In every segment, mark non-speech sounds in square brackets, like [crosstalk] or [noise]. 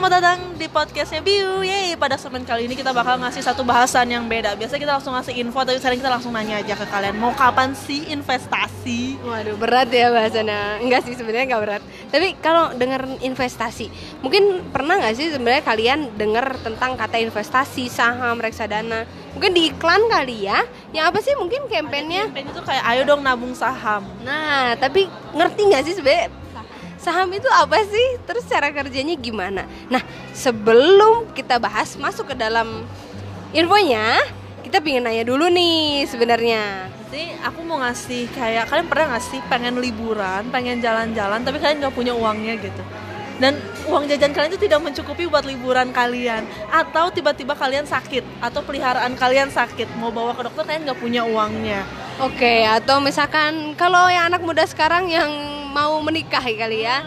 selamat datang di podcastnya Biu. Yeay, pada segmen kali ini kita bakal ngasih satu bahasan yang beda. Biasanya kita langsung ngasih info, tapi sekarang kita langsung nanya aja ke kalian. Mau kapan sih investasi? Waduh berat ya bahasanya Enggak sih sebenarnya nggak berat. Tapi kalau denger investasi Mungkin pernah nggak sih sebenarnya kalian denger tentang kata investasi, saham, reksadana? Mungkin di iklan kali ya. Yang apa sih mungkin kampanyenya Campaign itu kayak ayo dong nabung saham. Nah tapi ngerti nggak sih sebenarnya saham itu apa sih? Terus cara kerjanya gimana? Nah, sebelum kita bahas masuk ke dalam infonya, kita pengen nanya dulu nih sebenarnya. Jadi aku mau ngasih kayak kalian pernah nggak sih pengen liburan, pengen jalan-jalan, tapi kalian nggak punya uangnya gitu. Dan uang jajan kalian itu tidak mencukupi buat liburan kalian Atau tiba-tiba kalian sakit Atau peliharaan kalian sakit Mau bawa ke dokter kalian nggak punya uangnya Oke, atau misalkan kalau yang anak muda sekarang yang mau menikah kali ya.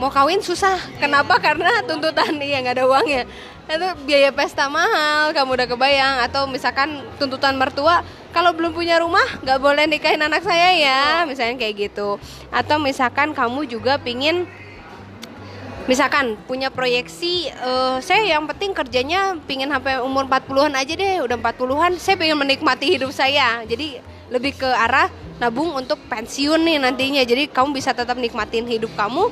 Mau kawin susah. Kenapa? Karena tuntutan iya nggak ada uangnya. Itu biaya pesta mahal kamu udah kebayang. Atau misalkan tuntutan mertua kalau belum punya rumah nggak boleh nikahin anak saya ya. Misalnya kayak gitu. Atau misalkan kamu juga pingin misalkan punya proyeksi uh, saya yang penting kerjanya pingin sampai umur 40-an aja deh udah 40-an saya pengen menikmati hidup saya. Jadi lebih ke arah nabung untuk pensiun nih nantinya. Jadi kamu bisa tetap nikmatin hidup kamu.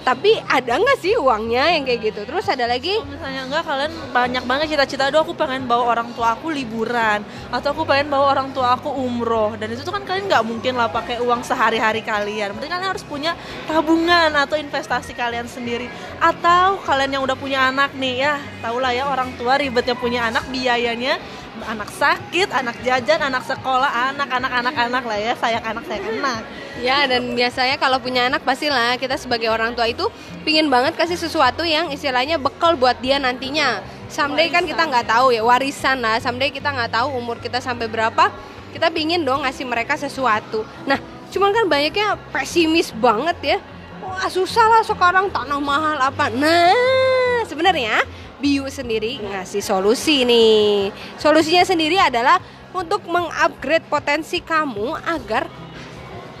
Tapi ada nggak sih uangnya yang kayak gitu? Terus ada lagi? Kalau misalnya enggak kalian banyak banget cita-cita. Aduh aku pengen bawa orang tua aku liburan. Atau aku pengen bawa orang tua aku umroh. Dan itu tuh kan kalian nggak mungkin lah pakai uang sehari-hari kalian. Berarti kalian harus punya tabungan atau investasi kalian sendiri. Atau kalian yang udah punya anak nih ya tau lah ya orang tua ribetnya punya anak biayanya anak sakit, anak jajan, anak sekolah, anak, anak, anak, anak lah ya, sayang anak, sayang anak. Ya, dan biasanya kalau punya anak pastilah kita sebagai orang tua itu pingin banget kasih sesuatu yang istilahnya bekal buat dia nantinya. Someday kan kita nggak tahu ya warisan lah. Someday kita nggak tahu umur kita sampai berapa. Kita pingin dong ngasih mereka sesuatu. Nah, cuman kan banyaknya pesimis banget ya. Wah susah lah sekarang tanah mahal apa. Nah, sebenarnya Biu sendiri ngasih solusi nih. Solusinya sendiri adalah untuk mengupgrade potensi kamu agar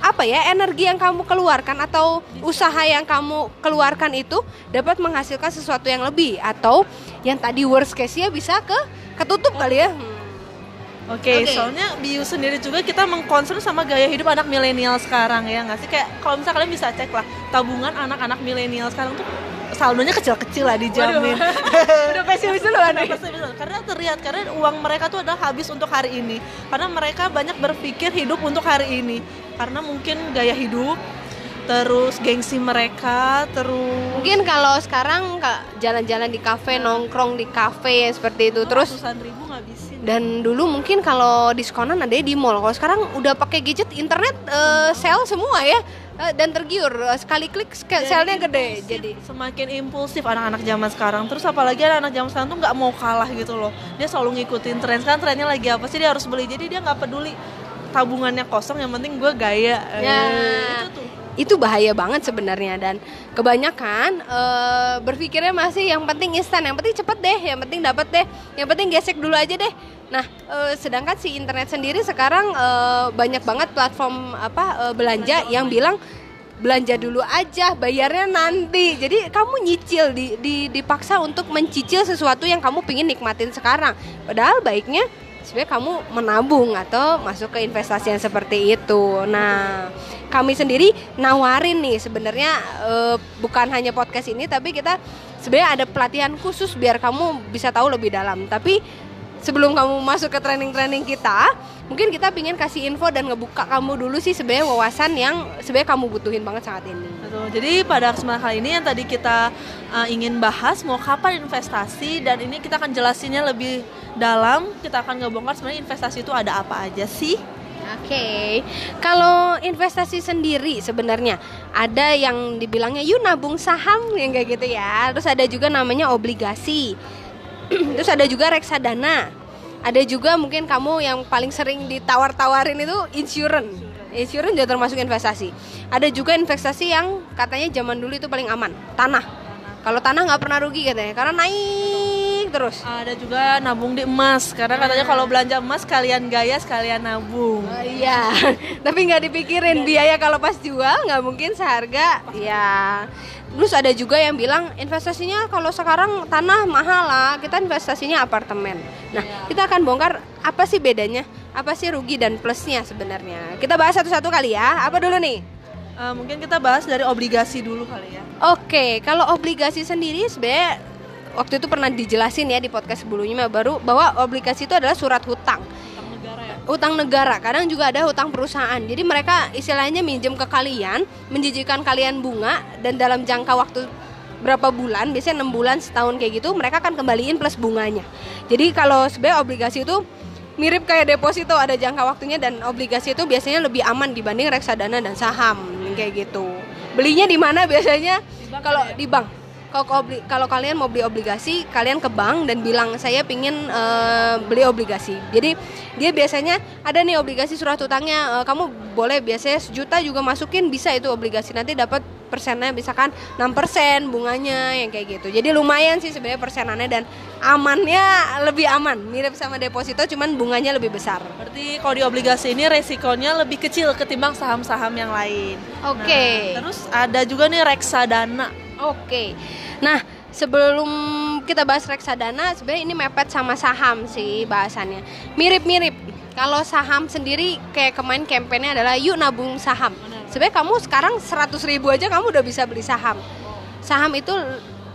apa ya energi yang kamu keluarkan atau usaha yang kamu keluarkan itu dapat menghasilkan sesuatu yang lebih atau yang tadi worst case-nya bisa ke ketutup kali ya. Hmm. Oke, okay, okay. soalnya Biu sendiri juga kita mengkonsen sama gaya hidup anak milenial sekarang ya nggak sih? Kayak kalau misalnya kalian bisa cek lah tabungan anak-anak milenial sekarang tuh saldonya kecil-kecil lah dijamin. [laughs] Udah pesimis dulu kan? Karena terlihat karena uang mereka tuh adalah habis untuk hari ini. Karena mereka banyak berpikir hidup untuk hari ini. Karena mungkin gaya hidup terus gengsi mereka terus mungkin kalau sekarang jalan-jalan di kafe nongkrong di kafe seperti itu terus ribu ngabisin dan dulu mungkin kalau diskonan ada di mall kalau sekarang udah pakai gadget internet uh, sale semua ya dan tergiur uh, sekali klik selnya gede jadi. Semakin impulsif anak-anak zaman sekarang. Terus apalagi anak-anak zaman sekarang tuh nggak mau kalah gitu loh. Dia selalu ngikutin tren. Kan trennya lagi apa sih? Dia harus beli. Jadi dia nggak peduli tabungannya kosong yang penting gue gaya. Ya. itu tuh. Itu bahaya banget sebenarnya dan kebanyakan uh, berpikirnya masih yang penting instan. Yang penting cepet deh yang penting dapat deh. Yang penting gesek dulu aja deh nah uh, sedangkan si internet sendiri sekarang uh, banyak banget platform apa uh, belanja yang bilang belanja dulu aja bayarnya nanti jadi kamu nyicil di, di dipaksa untuk mencicil sesuatu yang kamu pingin nikmatin sekarang padahal baiknya sebenarnya kamu menabung atau masuk ke investasi yang seperti itu. Nah, kami sendiri nawarin nih sebenarnya e, bukan hanya podcast ini tapi kita sebenarnya ada pelatihan khusus biar kamu bisa tahu lebih dalam. Tapi sebelum kamu masuk ke training-training kita, mungkin kita pingin kasih info dan ngebuka kamu dulu sih sebenarnya wawasan yang sebenarnya kamu butuhin banget saat ini. Betul. Jadi pada kesempatan kali ini yang tadi kita uh, ingin bahas mau kapan investasi dan ini kita akan jelasinnya lebih dalam. Kita akan ngebongkar sebenarnya investasi itu ada apa aja sih. Oke, okay. kalau investasi sendiri sebenarnya ada yang dibilangnya yuk nabung saham yang kayak gitu ya. Terus ada juga namanya obligasi. [clears throat] Terus ada juga reksadana. Ada juga mungkin kamu yang paling sering ditawar-tawarin itu insurance. Insurance juga termasuk investasi. Ada juga investasi yang katanya zaman dulu itu paling aman, tanah. Kalau tanah nggak pernah rugi katanya, karena naik terus. Ada juga nabung di emas karena katanya kalau belanja emas kalian gaya sekalian nabung. Oh, iya, [laughs] tapi nggak dipikirin biaya kalau pas jual nggak mungkin seharga. Ya, terus ada juga yang bilang investasinya kalau sekarang tanah mahal lah, kita investasinya apartemen. Nah, kita akan bongkar apa sih bedanya, apa sih rugi dan plusnya sebenarnya. Kita bahas satu-satu kali ya. Apa dulu nih? Uh, mungkin kita bahas dari obligasi dulu kali ya. Oke, kalau obligasi sendiri sebenarnya waktu itu pernah dijelasin ya di podcast sebelumnya baru bahwa obligasi itu adalah surat hutang. Utang negara ya. Utang negara, kadang juga ada hutang perusahaan. Jadi mereka istilahnya minjem ke kalian, menjijikan kalian bunga dan dalam jangka waktu berapa bulan, biasanya enam bulan, setahun kayak gitu, mereka akan kembaliin plus bunganya. Jadi kalau sebenarnya obligasi itu mirip kayak deposito ada jangka waktunya dan obligasi itu biasanya lebih aman dibanding reksadana dan saham kayak gitu. Belinya di mana biasanya? Kalau di bank. Kalau kalau kalian mau beli obligasi, kalian ke bank dan bilang saya pingin uh, beli obligasi. Jadi dia biasanya ada nih obligasi surat utangnya, uh, kamu boleh biasanya sejuta juga masukin bisa itu obligasi nanti dapat persennya misalkan 6% bunganya yang kayak gitu. Jadi lumayan sih sebenarnya persenannya dan amannya lebih aman, mirip sama deposito cuman bunganya lebih besar. Berarti kalau di obligasi ini resikonya lebih kecil ketimbang saham-saham yang lain. Oke. Okay. Nah, terus ada juga nih reksadana. Oke. Nah, sebelum kita bahas reksadana sebenarnya ini mepet sama saham sih bahasannya. Mirip-mirip. Kalau saham sendiri kayak kemarin kampanye adalah yuk nabung saham sebenarnya kamu sekarang 100 ribu aja kamu udah bisa beli saham saham itu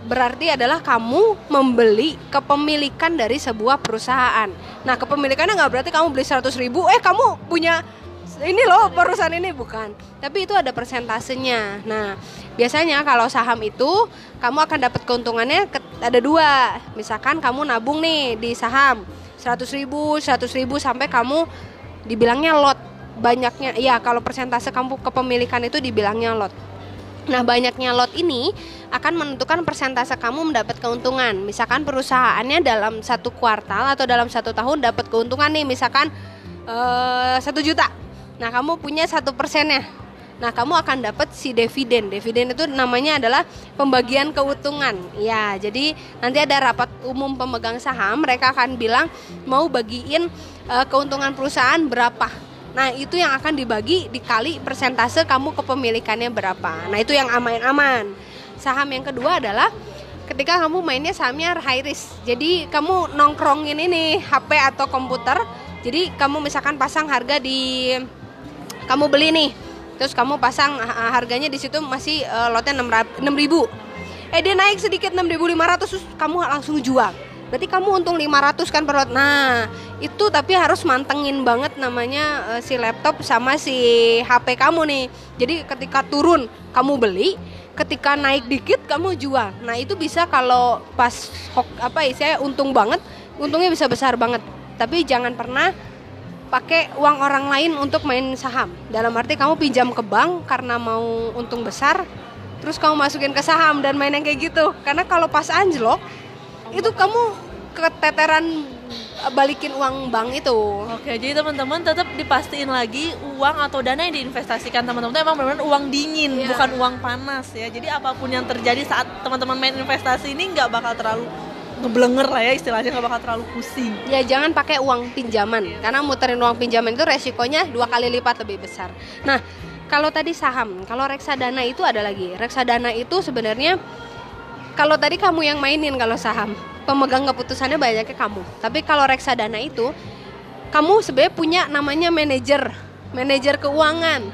berarti adalah kamu membeli kepemilikan dari sebuah perusahaan nah kepemilikannya nggak berarti kamu beli 100 ribu eh kamu punya ini loh perusahaan ini bukan tapi itu ada persentasenya nah biasanya kalau saham itu kamu akan dapat keuntungannya ada dua misalkan kamu nabung nih di saham 100 ribu 100 ribu sampai kamu dibilangnya lot banyaknya ya kalau persentase kamu kepemilikan itu dibilangnya lot. Nah, banyaknya lot ini akan menentukan persentase kamu mendapat keuntungan. Misalkan perusahaannya dalam satu kuartal atau dalam satu tahun dapat keuntungan nih, misalkan eh, satu juta. Nah, kamu punya satu persennya. Nah, kamu akan dapat si dividen. Dividen itu namanya adalah pembagian keuntungan. Ya, jadi nanti ada rapat umum pemegang saham, mereka akan bilang mau bagiin uh, keuntungan perusahaan berapa Nah, itu yang akan dibagi dikali persentase kamu kepemilikannya berapa. Nah, itu yang aman-aman. Saham yang kedua adalah ketika kamu mainnya sahamnya high risk. Jadi, kamu nongkrongin ini HP atau komputer. Jadi, kamu misalkan pasang harga di kamu beli nih. Terus kamu pasang harganya di situ masih uh, lotnya 6000. Eh dia naik sedikit 6500 terus kamu langsung jual. Berarti kamu untung 500 kan per lot. Nah itu tapi harus mantengin banget namanya uh, si laptop sama si HP kamu nih. Jadi ketika turun kamu beli ketika naik dikit kamu jual. Nah itu bisa kalau pas hok, apa ya saya untung banget untungnya bisa besar banget. Tapi jangan pernah pakai uang orang lain untuk main saham dalam arti kamu pinjam ke bank karena mau untung besar terus kamu masukin ke saham dan main yang kayak gitu karena kalau pas anjlok itu kamu keteteran balikin uang bank itu. Oke, jadi teman-teman tetap dipastiin lagi uang atau dana yang diinvestasikan teman-teman itu emang benar-benar uang dingin, yeah. bukan uang panas ya. Jadi apa pun yang terjadi saat teman-teman main investasi ini nggak bakal terlalu ngeblenger lah ya istilahnya nggak bakal terlalu pusing. Ya jangan pakai uang pinjaman karena muterin uang pinjaman itu resikonya dua kali lipat lebih besar. Nah kalau tadi saham, kalau reksadana itu ada lagi. Reksadana itu sebenarnya kalau tadi kamu yang mainin kalau saham, pemegang keputusannya banyaknya kamu. Tapi kalau reksadana itu kamu sebenarnya punya namanya manajer, manajer keuangan.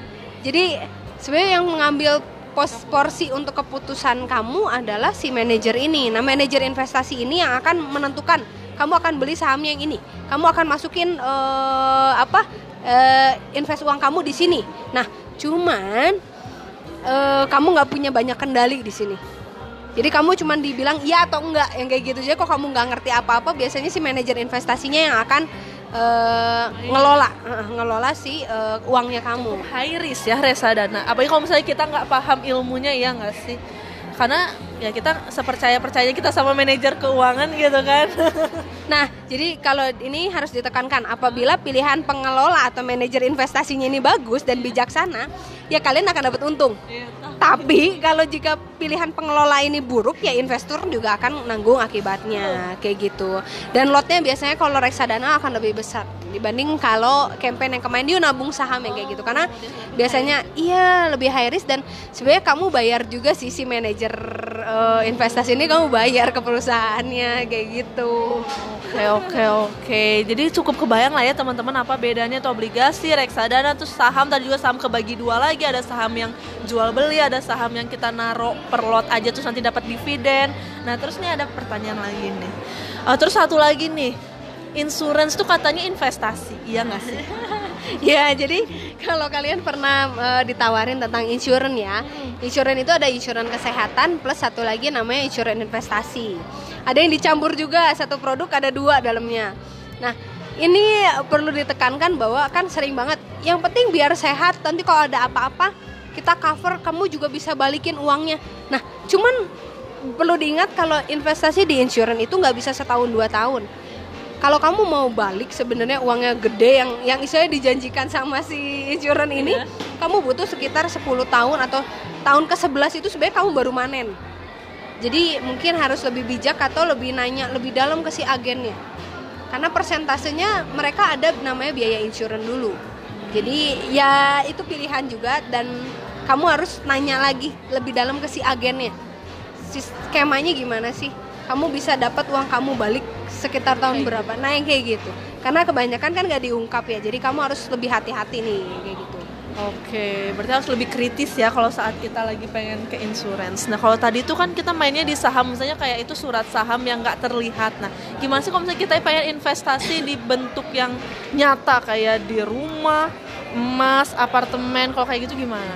Jadi sebenarnya yang mengambil pos porsi untuk keputusan kamu adalah si manajer ini. Nah, manajer investasi ini yang akan menentukan kamu akan beli sahamnya yang ini. Kamu akan masukin uh, apa? Uh, invest uang kamu di sini. Nah, cuman uh, kamu nggak punya banyak kendali di sini jadi kamu cuma dibilang iya atau enggak yang kayak gitu aja kok kamu nggak ngerti apa-apa biasanya si manajer investasinya yang akan uh, ngelola. Uh, ngelola si uh, uangnya kamu. High risk ya reksadana apalagi kalau misalnya kita nggak paham ilmunya ya nggak sih? Karena ya kita sepercaya percaya kita sama manajer keuangan gitu kan. [laughs] Nah jadi kalau ini harus ditekankan apabila pilihan pengelola atau manajer investasinya ini bagus dan bijaksana ya kalian akan dapat untung. Iya, tapi kalau jika pilihan pengelola ini buruk ya investor juga akan nanggung akibatnya kayak gitu. Dan lotnya biasanya kalau reksadana akan lebih besar dibanding kalau campaign yang kemarin dia nabung saham yang kayak gitu. Karena biasanya iya lebih high risk dan sebenarnya kamu bayar juga sih si manajer uh, investasi ini kamu bayar ke perusahaannya kayak gitu. Oke oke oke. Jadi cukup kebayang lah ya teman-teman apa bedanya tuh obligasi reksadana terus saham. Tadi juga saham kebagi dua lagi. Ada saham yang jual beli ada saham yang kita naruh per lot aja terus nanti dapat dividen. Nah terus nih ada pertanyaan lagi nih. Uh, terus satu lagi nih. Insurance tuh katanya investasi iya nggak sih ya jadi kalau kalian pernah uh, ditawarin tentang insurance ya. Insurance itu ada insurance kesehatan plus satu lagi namanya insurance investasi. Ada yang dicampur juga satu produk ada dua dalamnya. Nah ini perlu ditekankan bahwa kan sering banget yang penting biar sehat nanti kalau ada apa-apa kita cover kamu juga bisa balikin uangnya. Nah cuman perlu diingat kalau investasi di insurance itu nggak bisa setahun dua tahun kalau kamu mau balik sebenarnya uangnya gede yang yang istilahnya dijanjikan sama si insurance ini yeah. kamu butuh sekitar 10 tahun atau tahun ke 11 itu sebenarnya kamu baru manen. Jadi mungkin harus lebih bijak atau lebih nanya lebih dalam ke si agennya. Karena persentasenya mereka ada namanya biaya insurance dulu. Jadi ya itu pilihan juga dan kamu harus nanya lagi lebih dalam ke si agennya. Skemanya gimana sih? Kamu bisa dapat uang kamu balik sekitar tahun berapa nah yang kayak gitu karena kebanyakan kan nggak diungkap ya jadi kamu harus lebih hati-hati nih kayak gitu Oke, berarti harus lebih kritis ya kalau saat kita lagi pengen ke insurance. Nah kalau tadi itu kan kita mainnya di saham, misalnya kayak itu surat saham yang nggak terlihat. Nah gimana sih kalau misalnya kita pengen investasi di bentuk yang nyata kayak di rumah, emas, apartemen, kalau kayak gitu gimana?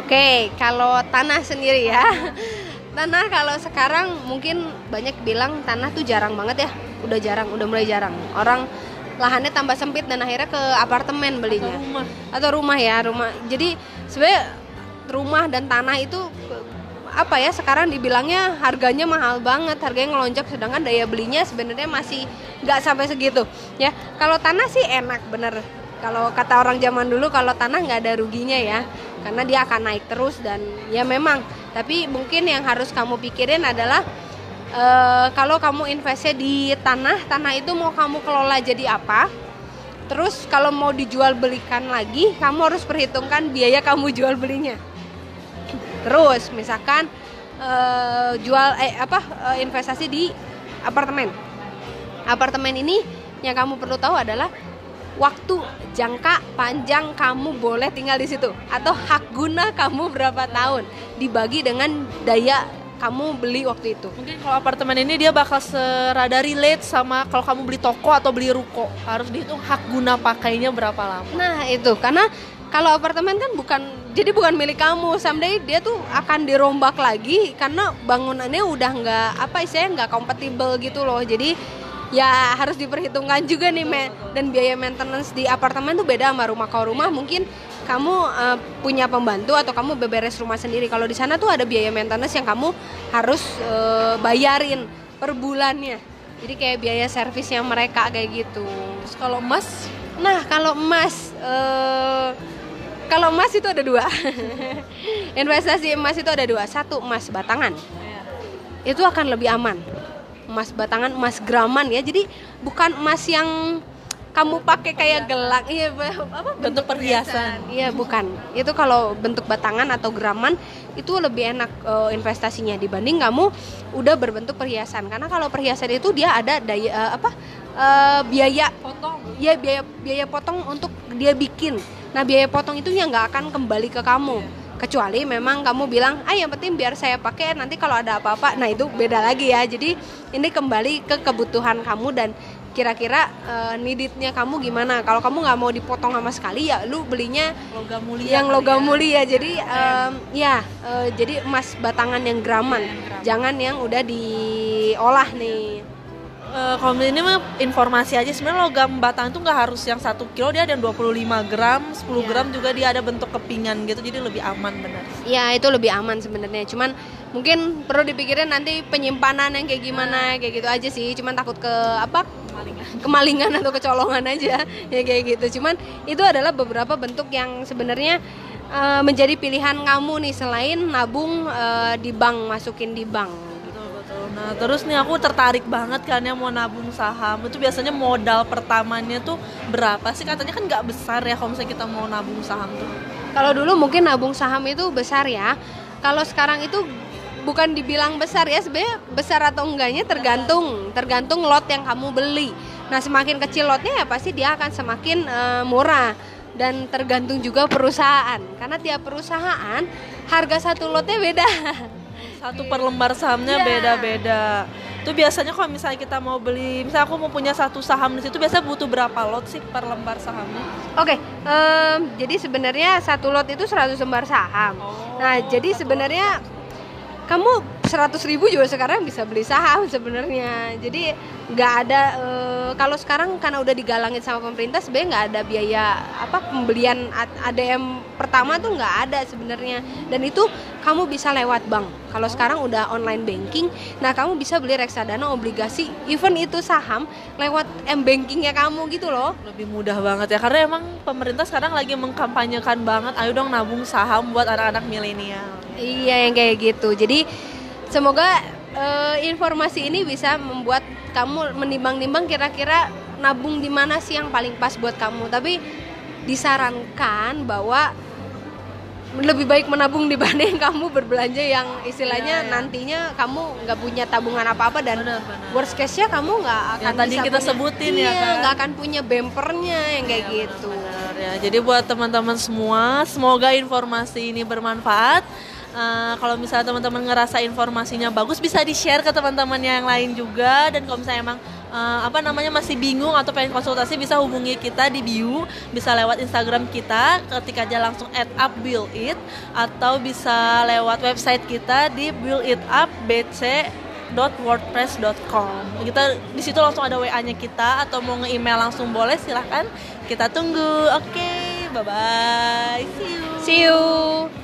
Oke, kalau tanah sendiri ya. [laughs] Tanah kalau sekarang mungkin banyak bilang tanah tuh jarang banget ya. Udah jarang udah mulai jarang. Orang lahannya tambah sempit dan akhirnya ke apartemen belinya. Atau rumah. Atau rumah ya rumah. Jadi sebenarnya rumah dan tanah itu apa ya sekarang dibilangnya harganya mahal banget harganya ngelonjak. Sedangkan daya belinya sebenarnya masih nggak sampai segitu ya. Kalau tanah sih enak bener kalau kata orang zaman dulu kalau tanah nggak ada ruginya ya karena dia akan naik terus dan ya memang. Tapi mungkin yang harus kamu pikirin adalah uh, kalau kamu investnya di tanah tanah itu mau kamu kelola jadi apa? Terus kalau mau dijual belikan lagi kamu harus perhitungkan biaya kamu jual belinya. Terus misalkan uh, jual eh apa uh, investasi di apartemen. Apartemen ini yang kamu perlu tahu adalah waktu jangka panjang kamu boleh tinggal di situ atau hak guna kamu berapa tahun dibagi dengan daya kamu beli waktu itu. Mungkin kalau apartemen ini dia bakal serada relate sama kalau kamu beli toko atau beli ruko. Harus dihitung hak guna pakainya berapa lama. Nah, itu karena kalau apartemen kan bukan jadi bukan milik kamu. Someday dia tuh akan dirombak lagi karena bangunannya udah nggak apa istilahnya nggak kompatibel gitu loh. Jadi ya harus diperhitungkan juga nih dan biaya maintenance di apartemen tuh beda sama rumah kalau rumah mungkin kamu uh, punya pembantu atau kamu beberes rumah sendiri. Kalau di sana tuh ada biaya maintenance yang kamu harus uh, bayarin per bulannya. Jadi kayak biaya servis yang mereka kayak gitu. Terus kalau emas? Nah kalau emas, uh, kalau emas itu ada dua. [laughs] Investasi emas itu ada dua. Satu emas batangan, iya. itu akan lebih aman. Emas batangan, emas graman ya. Jadi bukan emas yang kamu pakai kayak gelang iya apa bentuk perhiasan. iya bukan. Itu kalau bentuk batangan atau geraman itu lebih enak uh, investasinya dibanding kamu udah berbentuk perhiasan. Karena kalau perhiasan itu dia ada daya uh, apa uh, biaya potong. Ya biaya biaya potong untuk dia bikin. Nah biaya potong itu yang nggak akan kembali ke kamu. Yeah kecuali memang kamu bilang ah yang penting biar saya pakai nanti kalau ada apa-apa. Nah itu beda lagi ya. Jadi ini kembali ke kebutuhan kamu dan kira-kira uh, needitnya kamu gimana. Kalau kamu nggak mau dipotong sama sekali ya lu belinya logam mulia yang logam ya. mulia. Jadi um, ya uh, jadi emas batangan yang graman jangan yang udah diolah nih Uh, kalau ini mah informasi aja. Sebenarnya logam batang itu nggak harus yang satu kilo dia ada 25 gram 10 ya. gram juga dia ada bentuk kepingan gitu jadi lebih aman benar. Iya itu lebih aman sebenarnya. Cuman mungkin perlu dipikirin nanti penyimpanan yang kayak gimana kayak gitu aja sih. Cuman takut ke apa? Kemalingan, kemalingan atau kecolongan aja [laughs] ya kayak gitu. Cuman itu adalah beberapa bentuk yang sebenarnya uh, menjadi pilihan kamu nih selain nabung uh, di bank masukin di bank Nah terus nih aku tertarik banget kan ya mau nabung saham itu biasanya modal pertamanya tuh berapa sih katanya kan nggak besar ya kalau misalnya kita mau nabung saham tuh. Kalau dulu mungkin nabung saham itu besar ya. Kalau sekarang itu bukan dibilang besar ya sebenarnya besar atau enggaknya tergantung tergantung lot yang kamu beli. Nah semakin kecil lotnya ya pasti dia akan semakin uh, murah dan tergantung juga perusahaan karena tiap perusahaan harga satu lotnya beda. [laughs] satu per lembar sahamnya beda-beda. Yeah. Itu biasanya kalau misalnya kita mau beli, misalnya aku mau punya satu saham di situ, biasanya butuh berapa lot sih per lembar sahamnya? Oke, okay, um, jadi sebenarnya satu lot itu 100 lembar saham. Oh, nah, jadi sebenarnya kamu seratus ribu juga sekarang bisa beli saham sebenarnya jadi nggak ada e, kalau sekarang karena udah digalangin sama pemerintah sebenarnya nggak ada biaya apa pembelian ADM pertama tuh nggak ada sebenarnya dan itu kamu bisa lewat bank. Kalau sekarang udah online banking nah kamu bisa beli reksadana obligasi even itu saham lewat m bankingnya kamu gitu loh. Lebih mudah banget ya karena emang pemerintah sekarang lagi mengkampanyekan banget ayo dong nabung saham buat anak-anak milenial. Iya yang kayak gitu. Jadi semoga uh, informasi ini bisa membuat kamu menimbang-nimbang kira-kira nabung di mana sih yang paling pas buat kamu. Tapi disarankan bahwa lebih baik menabung dibanding [laughs] kamu berbelanja yang istilahnya ya, ya. nantinya kamu nggak punya tabungan apa apa dan benar, benar. worst case nya kamu nggak akan yang tadi kita punya, sebutin ya, iya, ya kan? nggak akan punya bempernya yang kayak ya, gitu. benar, ya. Jadi buat teman-teman semua semoga informasi ini bermanfaat. Uh, kalau misalnya teman-teman ngerasa informasinya bagus bisa di share ke teman-teman yang lain juga. Dan kalau misalnya emang uh, apa namanya masih bingung atau pengen konsultasi bisa hubungi kita di bio bisa lewat Instagram kita ketika aja langsung add up build it atau bisa lewat website kita di build it up bc wordpress.com kita di situ langsung ada wa-nya kita atau mau nge-email langsung boleh silahkan. Kita tunggu. Oke okay, bye bye see you. See you